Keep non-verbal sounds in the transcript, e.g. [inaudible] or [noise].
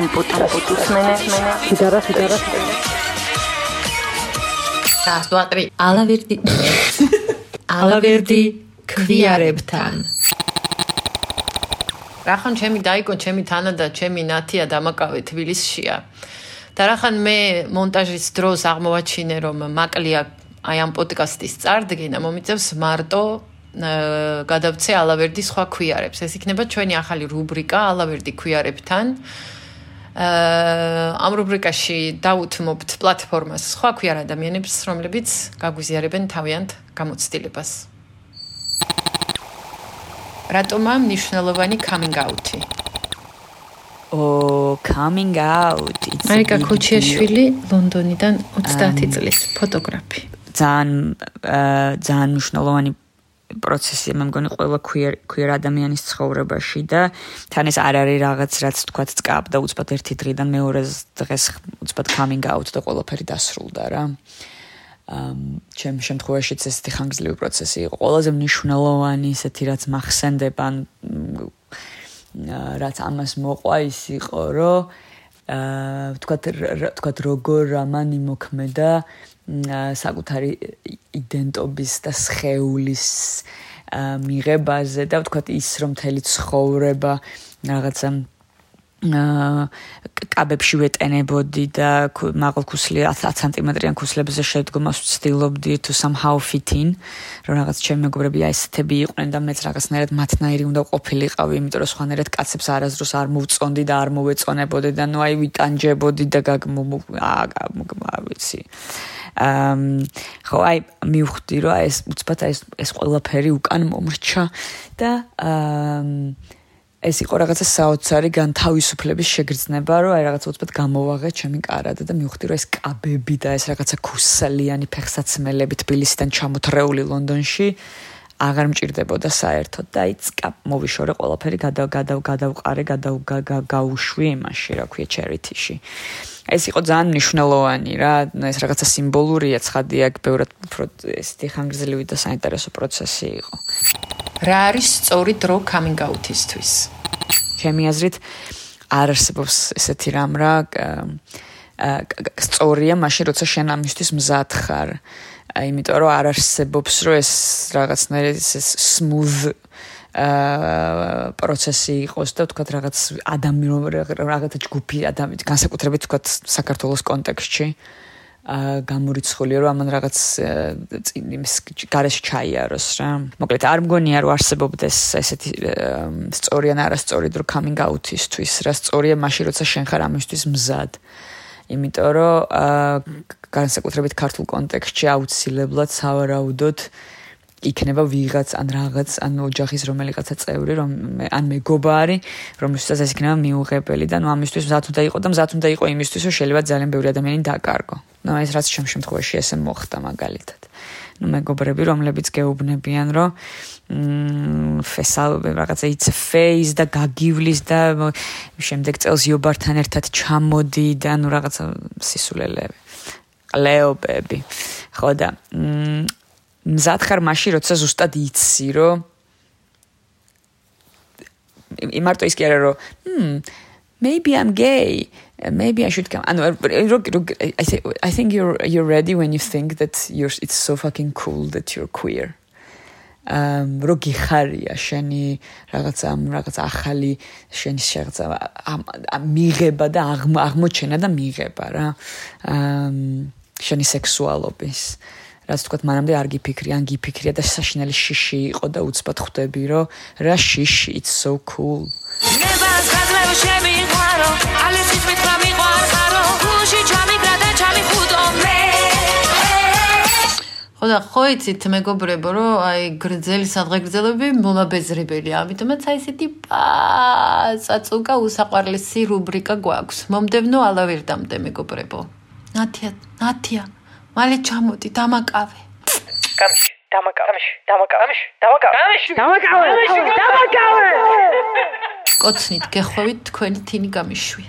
ამპუტ ამპუტის მენე სიდარა სიდარა. გასვატრი [laughs] ალავერდი ალავერდი ქვიარებთან. რახან ჩემი დაიკო ჩემი თანა და ჩემი ნათია დამაკავე თბილისშია. და რახან მე მონტაჟის დროს აღმოვაჩინე რომ მაკლია აი ამ პოდკასტის წარდგენა მომიწევს მარტო გადავცე ალავერდი სხვა ქვიარებს. ეს იქნება ჩვენი ახალი რუბრიკა ალავერდი ქვიარებთან ამ რუბრიკაში დაუთმობთ პლატფორმას სხვა ქვიარ ადამიანებს რომლებიც გაგვიზიარებენ თავიანთ გამოცდილებას რატომა მნიშვნელოვანი coming out-ი? ო, coming out. მარიკა ქუჩიაშვილი ლონდონიდან 30 წლის ფოტოგრაფი. ძალიან ძალიან მნიშვნელოვანი პროცესი მე მგონი ყველა queer queer ადამიანის ცხოვრებაში და თან ეს არ არის რაღაც რაც თქვა წკაპ და უცბად ერთი დღიდან მეორე დღეს უცბად coming out და ყველაფერი დასრულდა რა. ჩემ შემთხვევაშიც ესეთი ხანგრძლივი პროცესი იყო. ყველაზე მნიშვნელოვანი ისეთი რაც მახსენდება, რაც ამას მოყვა ის იყო, რომ თქვათ თქვათ როგორ ამან იმოქმედა საკუთარი იდენტობის და სხეულის მიღებაზე და თქვათ ის რომ თელი ცხოვრება რაღაცა კაბებში ვეტენებოდი და მაღალქუსლი 10 სანტიმეტრიან ქუსლებზე შედგომას ვცდილობდი to somehow fit in რომ რაღაც ჩემი მეგობრები აისთები იყვნენ და მეც რაღაცნაირად მათნაირი უნდა ყოფილიყავი იმიტომ რომ სხვანაირად კაცებს არასდროს არ მოვწონდი და არ მოვეწონებოდი და ნუ აი ვიტანჯებოდი და გაგმო აა ვიცი. ამ ხო აი მივხვდი რომ ეს უცბად ეს ეს ყველაფერი უკან მომრჩა და აა ეს იყო რაღაცა საოცარი განთავისუფლების შეგრძნება, რომ აი რაღაცა უცბად გამოვაღე ჩემი კარადა და მივხვდი, რომ ეს კაბები და ეს რაღაცა ქუსალიანი ფეხსაცმელები თბილისიდან ჩამოთრეული ლონდონში აღარ მჭirdებოდა საერთოდ და აი წკა მოვიშორე ყველაფერი გადა გადა გადავყარე გადავგაუშვი იმაში, რა ქვია ჩერიტიში. ეს იყო ძალიან მნიშვნელოვანი რა, ეს რაღაცა სიმბოლურია, ცხადია, ბევრად უფრო ესეთი ხანგრძლივი და საინტერესო პროცესი იყო. რა არის სწორი დრო coming out-ისთვის? ჩემი აზრით არ არსებობს ესეთი რამ რა სწორია მაშინ როცა შენ ამისთვის მზად ხარ. იმიტომ რომ არ არსებობს რომ ეს რაღაცნაირი ეს smooth აა პროცესი იყოს და თქვა რაღაც ადამიანი რაღაცა ჯგუფი ადამიანი განსაკუთრებით თქვა საქართველოს კონტექსტში ა გამორიცხულია რომ ამან რაღაც იმის გარეშე ჩაიაროს რა. მოკლედ არ მგონია რომ არსებობდეს ესეთი სწორი ან არასწორი დრო coming out-ისთვის, რა სწორია მაშინ როცა შენ ხარ ამისთვის მზად. იმიტომ რომ ა განსაკუთრებით ქართულ კონტექსტში აუცილებლად სავარაუდოდ იქნება ვიღაც ან რაღაც ან ოჯახის რომელიღაცა წევრი რომ ან მეგობარი რომელსაც ეს იქნება მიუღებელი და ნუ ამისთვის მზად უნდა იყო და მზად უნდა იყო იმისთვის რომ შეიძლება ძალიან ბევრი ადამიანი დაკარგო. ნუ ეს რაც შემ შემთხვევაში ესე მოხდა მაგალითად. ნუ მეგობრები რომლებიც გეუბნებიან რომ მ ფესალ რაღაცა იც ფეის და გაგივლის და შემდეგ წელს იობართან ერთად ჩამოდი და ნუ რაღაცა სისულელები. ყლეობები. ხო და მ მზად ხარ მაშინ როცა ზუსტად იცი რომ იმარტო ის კი არა რომ hmm maybe i'm gay. Maybe i should come. And i say i think you're you're ready when you think that you're it's so fucking cool that you're queer. Um როგი ხარია შენი რაღაცა რაღაცა ახალი შენი შეღწა მიღება და აღმოჩენა და მიღება რა um შენი სექსუალობის რაც თქვა მანამდე არ გიფიქრი ან გიფიქრია და საშინელი შიში იყო და უცბად ხვდები რომ რა შიში it's so cool ხოდა ხო იცით მეგობრებო რომ აი გრძელი სადღეგრძელები მომაბეზრებელია ამიტომაც აი ესეთი პაწაწუკა უსაყვარლესი რუბრიკა გვაქვს. მომდევნო ალავერდამდე მეგობრებო. ნათია ნათია მალე ჩამოდი დამაკავე. გამში დამაკავე დამაკავე დამაკავე. დამაკავე დამაკავე კოცნით გეხვევით თქვენი თინი გამიშვი